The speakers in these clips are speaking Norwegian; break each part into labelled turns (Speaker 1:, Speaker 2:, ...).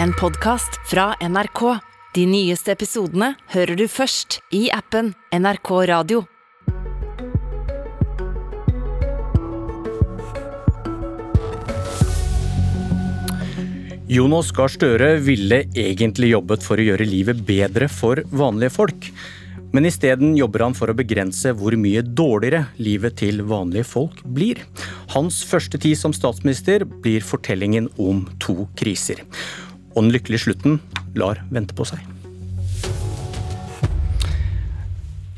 Speaker 1: en podkast fra NRK. De nyeste episodene hører du først i appen NRK Radio.
Speaker 2: Jonas Gahr Støre ville egentlig jobbet for å gjøre livet bedre for vanlige folk. Men isteden jobber han for å begrense hvor mye dårligere livet til vanlige folk blir. Hans første tid som statsminister blir fortellingen om to kriser. Og den lykkelige slutten lar vente på seg.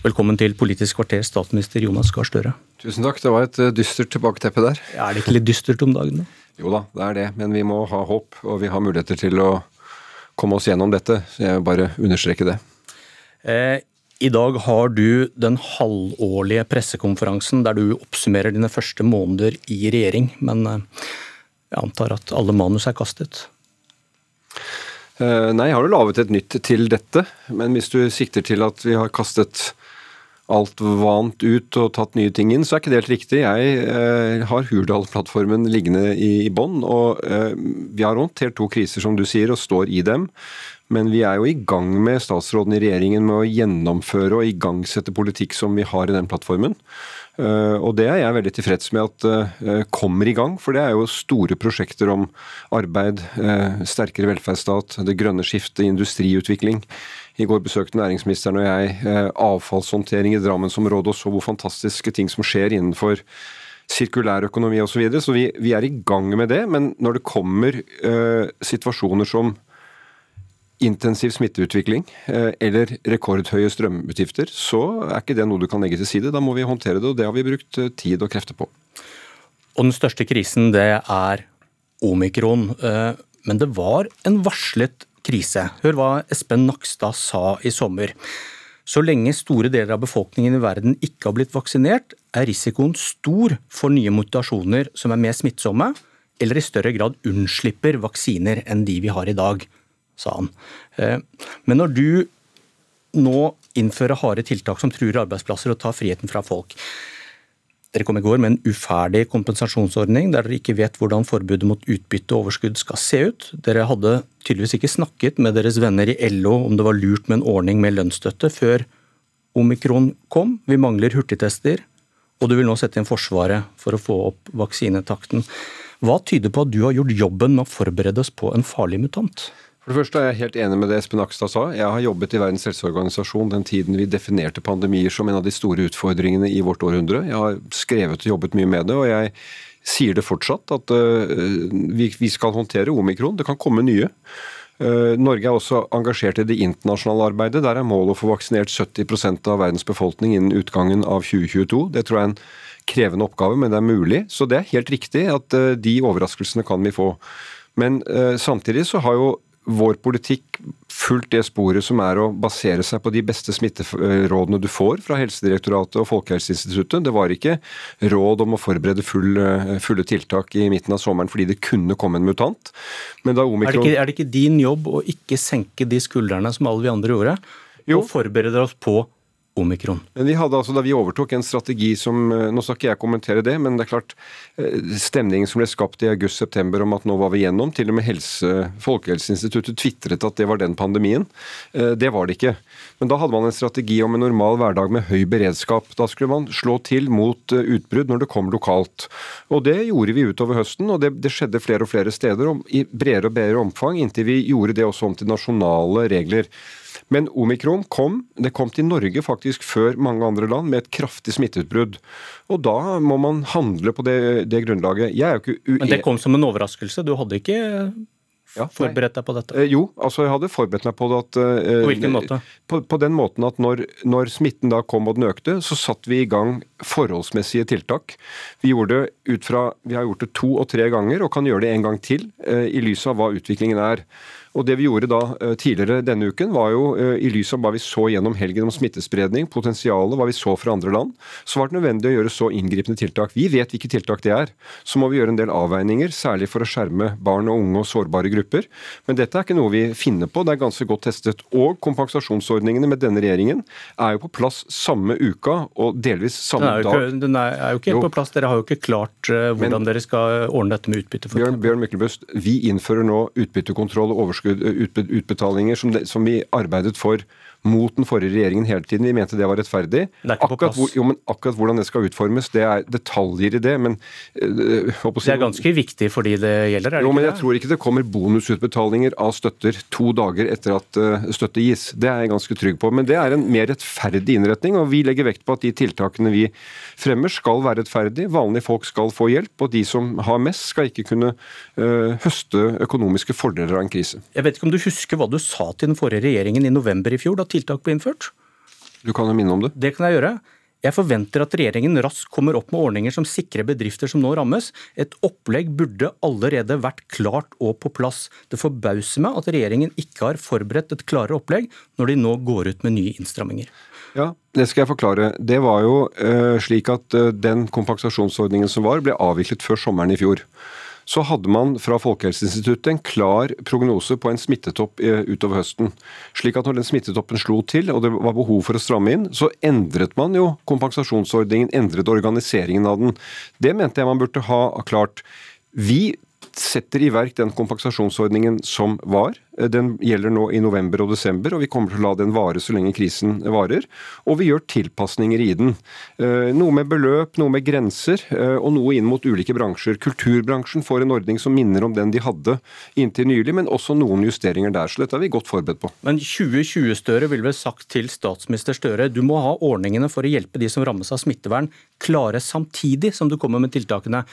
Speaker 2: Velkommen til Politisk kvarter, statsminister Jonas Gahr Støre.
Speaker 3: Tusen takk. Det var et eh, dystert tilbaketeppe der.
Speaker 2: Er det ikke litt dystert om dagen, da?
Speaker 3: Jo da, det er det. Men vi må ha håp, og vi har muligheter til å komme oss gjennom dette. Så jeg vil bare understreke det.
Speaker 2: Eh, I dag har du den halvårlige pressekonferansen der du oppsummerer dine første måneder i regjering. Men eh, jeg antar at alle manus er kastet?
Speaker 3: Eh, nei, jeg har jo laget et nytt til dette. Men hvis du sikter til at vi har kastet alt vant ut og tatt nye ting inn, så er ikke det helt riktig. Jeg eh, har Hurdal-plattformen liggende i, i bånn, og eh, vi har håndtert to kriser, som du sier, og står i dem. Men vi er jo i gang med statsråden i regjeringen med å gjennomføre og igangsette politikk som vi har i den plattformen. Uh, og det er jeg veldig tilfreds med at uh, kommer i gang, for det er jo store prosjekter om arbeid, uh, sterkere velferdsstat, det grønne skiftet, industriutvikling. I går besøkte næringsministeren og jeg eh, avfallshåndtering i Drammensområdet og så hvor fantastiske ting som skjer innenfor sirkulær økonomi osv. Så, videre. så vi, vi, er i gang med det. Men når det kommer uh, situasjoner som intensiv smitteutvikling uh, eller rekordhøye strømutgifter, så er ikke det noe du kan legge til side. Da må vi håndtere det, og det har vi brukt uh, tid og krefter på.
Speaker 2: Og den største krisen, det er omikron. Men det var en varslet krise. Hør hva Espen Nakstad sa i sommer. Så lenge store deler av befolkningen i verden ikke har blitt vaksinert, er risikoen stor for nye mutasjoner som er mer smittsomme, eller i større grad unnslipper vaksiner enn de vi har i dag, sa han. Eh, men når du nå innfører harde tiltak som truer arbeidsplasser og tar friheten fra folk, dere kom i går med en uferdig kompensasjonsordning der dere ikke vet hvordan forbudet mot utbytte og overskudd skal se ut. Dere hadde tydeligvis ikke snakket med deres venner i LO om det var lurt med en ordning med lønnsstøtte før omikron kom. Vi mangler hurtigtester, og du vil nå sette inn Forsvaret for å få opp vaksinetakten. Hva tyder på at du har gjort jobben med å forberede oss på en farlig mutant?
Speaker 3: For det første er jeg helt enig med det Espen Akstad sa. Jeg har jobbet i Verdens helseorganisasjon den tiden vi definerte pandemier som en av de store utfordringene i vårt århundre. Jeg har skrevet og jobbet mye med det, og jeg sier det fortsatt at uh, vi, skal håndtere omikron. Det kan komme nye. Uh, Norge er også engasjert i det internasjonale arbeidet. Der er målet å få vaksinert 70% av verdens befolkning innen utgangen av 2022. Det tror jeg er en krevende oppgave, men det er mulig. Så det er helt riktig at uh, de overraskelsene kan vi få. Men samtidig så har jo vår politikk fulgt det sporet som er å basere seg på de beste smitterådene du får fra Helsedirektoratet og Folkehelseinstituttet. Det var ikke råd om å forberede full, eh, fulle tiltak i midten av sommeren fordi det kunne komme en mutant. Men da omikron...
Speaker 2: er, det ikke, er det ikke din jobb å ikke senke de skuldrene som alle vi andre gjorde? Jo. Og forberede oss på omikron.
Speaker 3: Men vi hadde altså, Da vi overtok en strategi som eh, Nå skal ikke jeg kommentere det, men det er klart eh, stemningen som ble skapt i august-september om at nå var vi gjennom, til og med helse, Folkehelseinstituttet tvitret at det var den pandemien. Eh, det var det ikke. Men da hadde man en strategi om en normal hverdag med høy beredskap. Da skulle man slå til mot utbrudd når det kom lokalt. Og det gjorde vi utover høsten, og det, det skjedde flere og flere steder i bredere og bredere omfang, inntil vi gjorde det også om til nasjonale regler. Men omikron kom. Det kom til Norge faktisk før mange andre land med et kraftig smitteutbrudd. Og da må man handle på det, det grunnlaget. Jeg er jo ikke
Speaker 2: Men det kom som en overraskelse? Du hadde ikke ja, forberedt deg på dette?
Speaker 3: Eh, jo, altså jeg hadde forberedt meg på det at
Speaker 2: eh, På hvilken måte?
Speaker 3: På, på den måten at når, når, smitten da kom og den økte, så satte vi i gang forholdsmessige tiltak. Vi gjorde det ut fra Vi har gjort det to og tre ganger, og kan gjøre det en gang til, eh, i lys av hva utviklingen er. Og Det vi gjorde da eh, tidligere denne uken, var jo eh, i lys av hva vi så gjennom helgen om smittespredning, potensialet, hva vi så fra andre land, så var det nødvendig å gjøre så inngripende tiltak. Vi vet hvilke tiltak det er. Så må vi gjøre en del avveininger, særlig for å skjerme barn og unge og sårbare grupper. Men dette er ikke noe vi finner på, det er ganske godt testet. Og kompensasjonsordningene med denne regjeringen er jo på plass samme uka og delvis samme
Speaker 2: den ikke, den er, jo ikke helt på plass. Dere har jo ikke klart uh, hvordan Men, dere skal ordne dette med utbytte.
Speaker 3: Bjørn, Bjørn Myklebust, vi innfører nå utbyttekontroll og overskudd, utbetalinger som, det, som vi arbeidet for mot den forrige regjeringen hele tiden. Vi mente det var rettferdig.
Speaker 2: Det akkurat,
Speaker 3: hvor, jo, men akkurat hvordan det skal utformes, det er detaljer i det. men
Speaker 2: øh, Det er ganske viktig for de det gjelder? er det
Speaker 3: jo,
Speaker 2: ikke
Speaker 3: men
Speaker 2: Jeg
Speaker 3: det? tror ikke det kommer bonusutbetalinger av støtter to dager etter at uh, støtte gis. Det er jeg ganske trygg på. Men det er en mer rettferdig innretning, og vi legger vekt på at de tiltakene vi fremmer skal være rettferdige. Vanlige folk skal få hjelp, og de som har mest skal ikke kunne øh, høste økonomiske fordeler av en krise.
Speaker 2: Jeg vet ikke om du husker hva du sa til den forrige regjeringen i november i fjor? da tiltak ble innført?
Speaker 3: Du kan jo minne om det.
Speaker 2: Det kan jeg gjøre. Jeg forventer at regjeringen raskt kommer opp med ordninger som sikrer bedrifter som nå rammes. Et opplegg burde allerede vært klart og på plass. Det forbauser meg at regjeringen ikke har forberedt et klarere opplegg når de nå går ut med nye innstramminger.
Speaker 3: Ja, Det skal jeg forklare. Det var jo uh, slik at uh, den kompensasjonsordningen som var, ble avviklet før sommeren i fjor så hadde man fra Folkehelseinstituttet en klar prognose på en smittetopp eh, utover høsten. Slik at når den smittetoppen slo til og det var behov for å stramme inn, så endret man jo kompensasjonsordningen, endret organiseringen av den. Det mente jeg man burde ha klart. Vi setter i verk den kompensasjonsordningen som var. Den gjelder nå i november og desember, og vi kommer til å la den vare så lenge krisen varer. Og vi gjør tilpasninger i den. Eh, noe med beløp, noe med grenser, eh, og noe inn mot ulike bransjer. Kulturbransjen får en ordning som minner om den de hadde inntil nylig, men også noen justeringer der. Så dette er vi godt forberedt på.
Speaker 2: Men 2020-Støre ville vel sagt til statsminister Støre du må ha ordningene for å hjelpe de som rammes av smittevern klare samtidig som du kommer med tiltakene.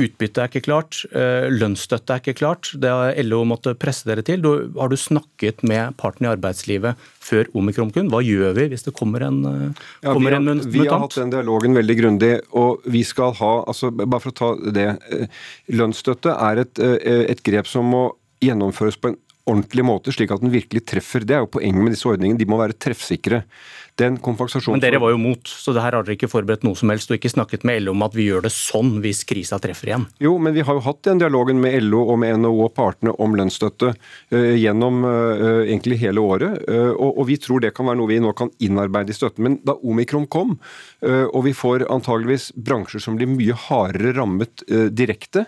Speaker 2: Utbytte er ikke klart, eh, lønnsstøtte er ikke klart. Det har LO måttet presse dere til. har du snakket med partene i arbeidslivet før omikron kun? Hva gjør vi hvis det kommer en, eh, ja, kommer vi, har, en mutant?
Speaker 3: Vi har hatt den dialogen veldig grundig, og vi skal ha altså Bare for å ta det. Eh, lønnsstøtte er et, et grep som må gjennomføres på en ordentlig måte, slik at den virkelig treffer. Det er jo poenget med disse ordningene. De må være treffsikre den kompensasjonen...
Speaker 2: Men dere var jo mot, så det her har dere ikke forberedt noe som helst og ikke snakket med LO om at vi gjør det sånn hvis krisa treffer igjen?
Speaker 3: Jo, men vi har jo hatt den dialogen med LO og med NHO og partene om lønnsstøtte uh, gjennom uh, egentlig hele året, uh, og, og, vi tror det kan være noe vi nå kan innarbeide i støtten. Men da omikron kom, og vi får antageligvis bransjer som blir mye hardere rammet direkte,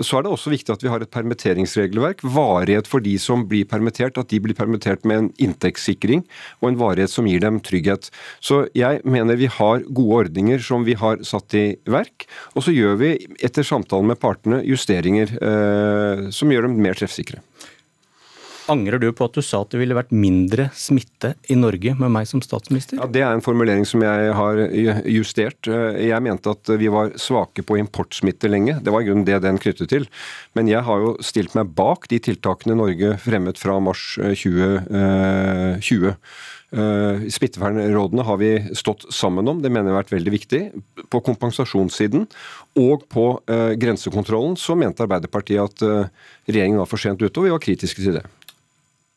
Speaker 3: så er det også viktig at vi har et permitteringsregelverk, varighet for de som blir permittert, at de blir permittert med en inntektssikring og en varighet som gir dem trygghet. Så jeg mener vi har gode ordninger som vi har satt i verk. Og så gjør vi etter samtalen med partene justeringer eh, som gjør dem mer treffsikre.
Speaker 2: Angrer du på at du sa at det ville vært mindre smitte i Norge med meg som statsminister?
Speaker 3: Ja, Det er en formulering som jeg har justert. Jeg mente at vi var svake på importsmitte lenge. Det var i grunnen det den knyttet til. Men jeg har jo stilt meg bak de tiltakene Norge fremmet fra mars 2020. Uh, Smittevernrådene har vi stått sammen om, det mener jeg har vært veldig viktig. På kompensasjonssiden og på grensekontrollen så mente Arbeiderpartiet at regjeringen var for sent ute, og vi var kritiske til det.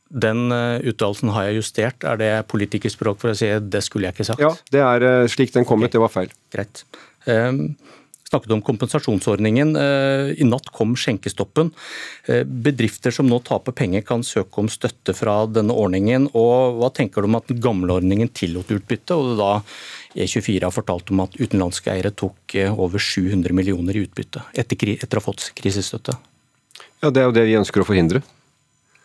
Speaker 2: Den uttalelsen har jeg justert. Er det politikerspråk for å si det skulle jeg ikke sagt?
Speaker 3: Ja, det er slik den kom ut. Det var feil.
Speaker 2: Greit. Um, snakket om kompensasjonsordningen. Eh, I natt kom skjenkestoppen. Eh, bedrifter som nå taper penger kan søke om støtte fra denne ordningen. og Hva tenker du om at den gamle ordningen tillot utbytte, og da E24 har fortalt om at utenlandske eiere tok eh, over 700 millioner i utbytte etter, etter å ha fått krisestøtte?
Speaker 3: Ja, Det er jo det vi ønsker å forhindre.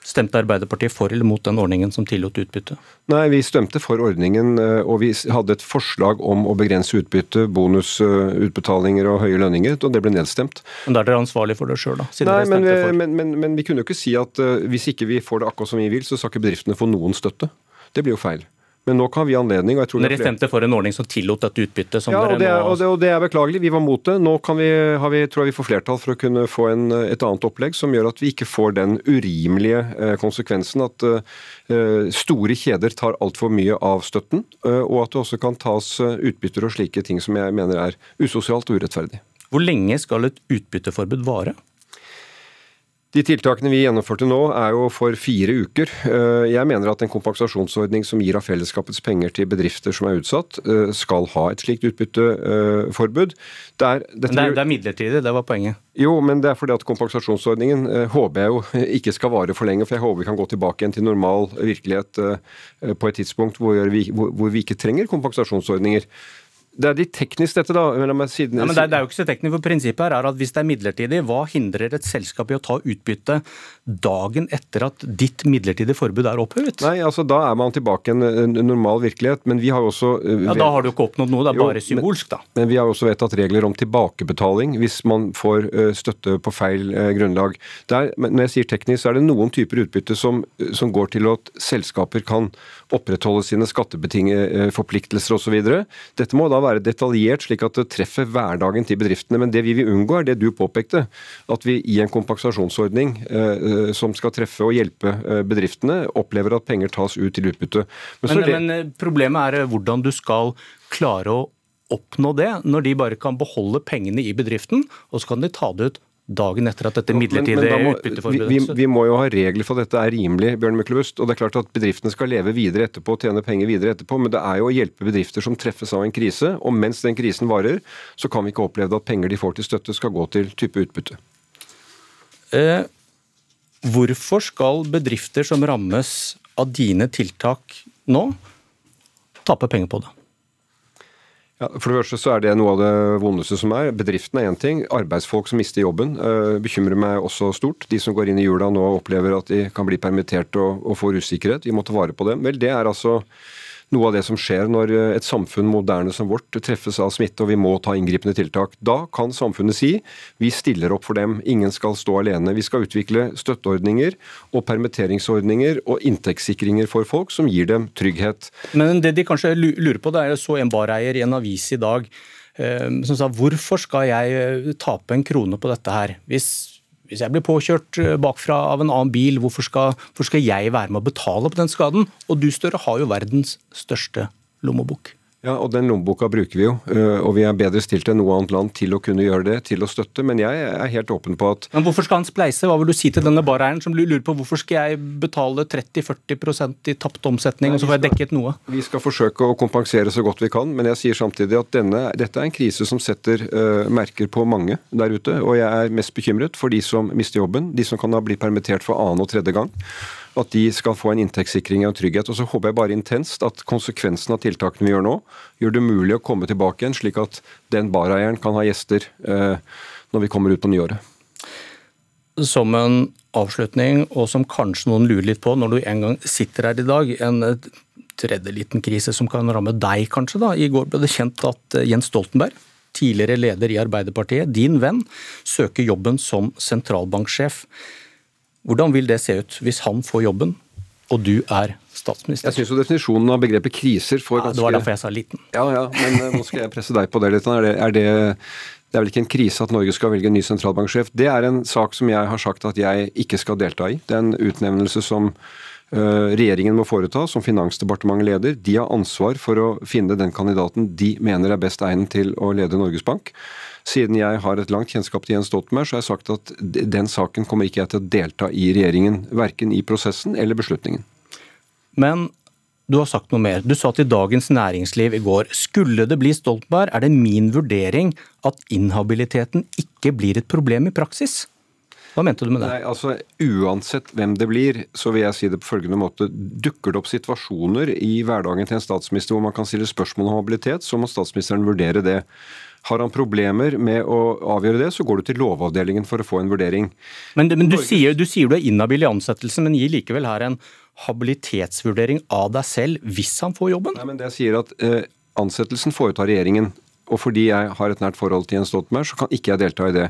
Speaker 2: Stemte Arbeiderpartiet for eller mot den ordningen som tillot utbytte?
Speaker 3: Nei, vi stemte for ordningen, eh, og vi hadde et forslag om å begrense utbytte, bonusutbetalinger og høye lønninger, og det ble nedstemt.
Speaker 2: Men da er dere ansvarlig for det sjøl, da?
Speaker 3: Nei, men vi, men, men, men vi kunne jo ikke si at uh, hvis ikke vi får det akkurat som vi vil, så skal ikke bedriftene få noen støtte. Det blir jo feil. Men nå kan vi anledning. og jeg tror
Speaker 2: Dere stemte for en ordning som tillot dette utbyttet?
Speaker 3: ja, og det, er, og, det, og det, er beklagelig. Vi var mot det. Nå vi, vi, tror jeg vi får flertall for å kunne få en, et annet opplegg som gjør at vi ikke får den urimelige eh, konsekvensen at eh, store kjeder tar altfor mye av støtten, eh, og at det også kan tas eh, utbytter og slike ting som jeg mener er usosialt og urettferdig.
Speaker 2: Hvor lenge skal et utbytteforbud vare?
Speaker 3: De tiltakene vi gjennomførte nå er jo for fire uker. Eh, jeg mener at en kompensasjonsordning som gir av fellesskapets penger til bedrifter som er utsatt, eh, skal ha et slikt utbytteforbud.
Speaker 2: Det er, det er, det er midlertidig, det var poenget?
Speaker 3: Jo, men det er fordi at kompensasjonsordningen eh, håper jeg jo ikke skal vare for lenge. For jeg håper vi kan gå tilbake igjen til normal virkelighet på et tidspunkt hvor vi, hvor vi ikke trenger kompensasjonsordninger. Det er litt teknisk dette, da. Siden,
Speaker 2: ja, men det, det er jo ikke så teknisk, for Prinsippet her er at hvis det er midlertidig, hva hindrer et selskap i å ta utbytte dagen etter at ditt midlertidige forbud er opphevet?
Speaker 3: Nei, altså Da er man tilbake i en, normal virkelighet. Men vi har jo også
Speaker 2: eh, Ja, Da har du ikke oppnådd noe, det er jo, bare symbolsk, da.
Speaker 3: Men, men vi har også vedtatt regler om tilbakebetaling hvis man får uh, støtte på feil uh, grunnlag. Der, når jeg sier teknisk, så er det noen typer utbytte som, som går til at selskaper kan opprettholde sine skatteforpliktelser osv. Dette må da være detaljert, slik at det treffer hverdagen til bedriftene. Men det vi vil unngå, er det du påpekte. At vi i en kompensasjonsordning eh, som skal treffe og hjelpe eh, bedriftene, opplever at penger tas ut til utbytte.
Speaker 2: Men, men, det... men eh, problemet er eh, hvordan du skal klare å oppnå det, når de bare kan beholde pengene i bedriften, og så kan de ta det ut dagen etter at dette midlertidige utbytteforbudet
Speaker 3: vi, vi, vi, må jo ha regler for at dette er rimelig, Bjørn Myklebust. Og det er klart at bedriftene skal leve videre etterpå, tjene penger videre etterpå. Men det er jo å hjelpe bedrifter som treffes av en krise. Og mens den krisen varer, så kan vi ikke oppleve at penger de får til støtte, skal gå til type utbytte.
Speaker 2: Eh, hvorfor skal bedrifter som rammes av dine tiltak nå, tape penger på det?
Speaker 3: Ja, for det første så er det noe av det vondeste som er. Bedriften er én ting. Arbeidsfolk som mister jobben uh, bekymrer meg også stort. De som går inn i jula nå opplever at de kan bli permittert og, og får usikkerhet. Vi må ta vare på dem. Vel, det er altså noe av det som skjer når eh, et samfunn moderne som vårt treffes av smitte og vi må ta inngripende tiltak. Da kan samfunnet si vi stiller opp for dem, ingen skal stå alene. Vi skal utvikle støtteordninger og permitteringsordninger og inntektssikringer for folk som gir dem trygghet.
Speaker 2: Men det de kanskje lurer på, det er så en bareier i en avis i dag eh, som sa hvorfor skal jeg eh, tape en krone på dette her? Hvis hvis jeg blir påkjørt eh, bakfra av en annen bil, hvorfor skal, hvorfor skal jeg være med å betale på den skaden? Og du, Støre, har jo verdens største lommebok.
Speaker 3: Ja, og Den lommeboka bruker vi jo, eh, og vi er bedre stilt enn noe annet land til å kunne gjøre det, til å støtte. Men jeg er helt åpen på at
Speaker 2: Men Hvorfor skal han spleise? Hva vil du si til denne bareieren som lurer på hvorfor skal jeg betale 30-40% i tapt omsetning, Nei, og så får jeg dekket noe?
Speaker 3: Vi skal forsøke å kompensere så godt vi kan, men jeg sier samtidig at denne, dette er en krise som setter uh, merker på mange der ute. Og jeg er mest bekymret for de som mister jobben, de som kan ha blitt permittert for annen og tredje gang at de skal få en inntektssikring og trygghet. Og så håper jeg bare intenst at konsekvensen av tiltakene vi gjør nå, gjør det mulig å komme tilbake igjen, slik at den bareieren kan ha gjester eh, når vi kommer ut på nyåret.
Speaker 2: Som en avslutning, og som kanskje noen lurer litt på når du en gang sitter her i dag, en tredje liten krise som kan ramme deg kanskje. da. I går ble det kjent at eh, Jens Stoltenberg, tidligere leder i Arbeiderpartiet, din venn, søker jobben som sentralbanksjef. Hvordan vil det se ut hvis han får jobben, og du er statsminister?
Speaker 3: Jeg syns jo definisjonen av begrepet kriser får
Speaker 2: ganske Det var derfor jeg sa liten.
Speaker 3: Ja, ja, men eh, nå skal jeg presse deg på det litt. Er det, er det, det er vel ikke en krise at Norge skal velge en ny sentralbanksjef. Det er en sak som jeg har sagt at jeg ikke skal delta i. Det er en utnevnelse som uh, regjeringen må foreta, som Finansdepartementet leder. De har ansvar for å finne den kandidaten de mener er best egnet til å lede Norges Bank. Siden jeg har et langt kjennskap til Jens Stoltenberg, så har jeg sagt at den saken kommer ikke jeg til å delta i regjeringen. Verken i prosessen eller beslutningen.
Speaker 2: Men du har sagt noe mer. Du sa til Dagens Næringsliv i går skulle det bli Stoltenberg, er det min vurdering at inhabiliteten ikke blir et problem i praksis. Hva mente du med det?
Speaker 3: Nei, altså Uansett hvem det blir, så vil jeg si det på følgende måte. Dukker det opp situasjoner i hverdagen til en statsminister hvor man kan stille spørsmål om habilitet, så må statsministeren vurdere det. Har han problemer med å avgjøre det, så går du til Lovavdelingen for å få en vurdering.
Speaker 2: Men, men du, sier, du, sier, du er inhabil i ansettelsen, men gir likevel her en habilitetsvurdering av deg selv hvis han får jobben?
Speaker 3: Nei, men det sier at eh, Ansettelsen foretar regjeringen. Og fordi jeg har et nært forhold til Jens Stoltenberg, så kan ikke jeg delta i det.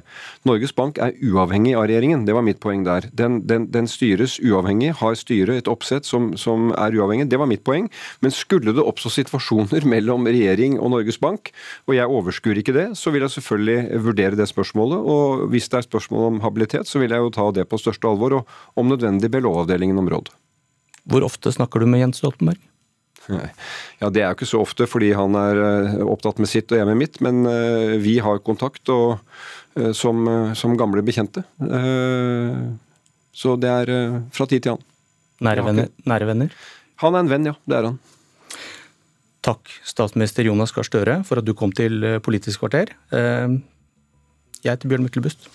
Speaker 3: Norges Bank er uavhengig av regjeringen, det var mitt poeng der. Den, den, den styres uavhengig, har styret et oppsett som, som, er uavhengig, det var mitt poeng. Men skulle det oppstå situasjoner mellom regjering og Norges Bank, og jeg overskuer ikke det, så vil jeg selvfølgelig vurdere det spørsmålet. Og hvis det er spørsmål om habilitet, så vil jeg jo ta det på største alvor, og om nødvendig be Lovavdelingen om råd.
Speaker 2: Hvor ofte snakker du med Jens Stoltenberg?
Speaker 3: Ja, Det er jo ikke så ofte, fordi han er eh, opptatt med sitt og jeg med mitt. Men eh, vi har kontakt og, eh, som, som, gamle bekjente. Så det er fra tid til annen.
Speaker 2: Nære venner, nære venner?
Speaker 3: Han er en venn, ja. Det er han.
Speaker 2: Takk, statsminister Jonas Gahr Støre, for at du kom til Politisk kvarter. Jeg heter Bjørn Myklebust.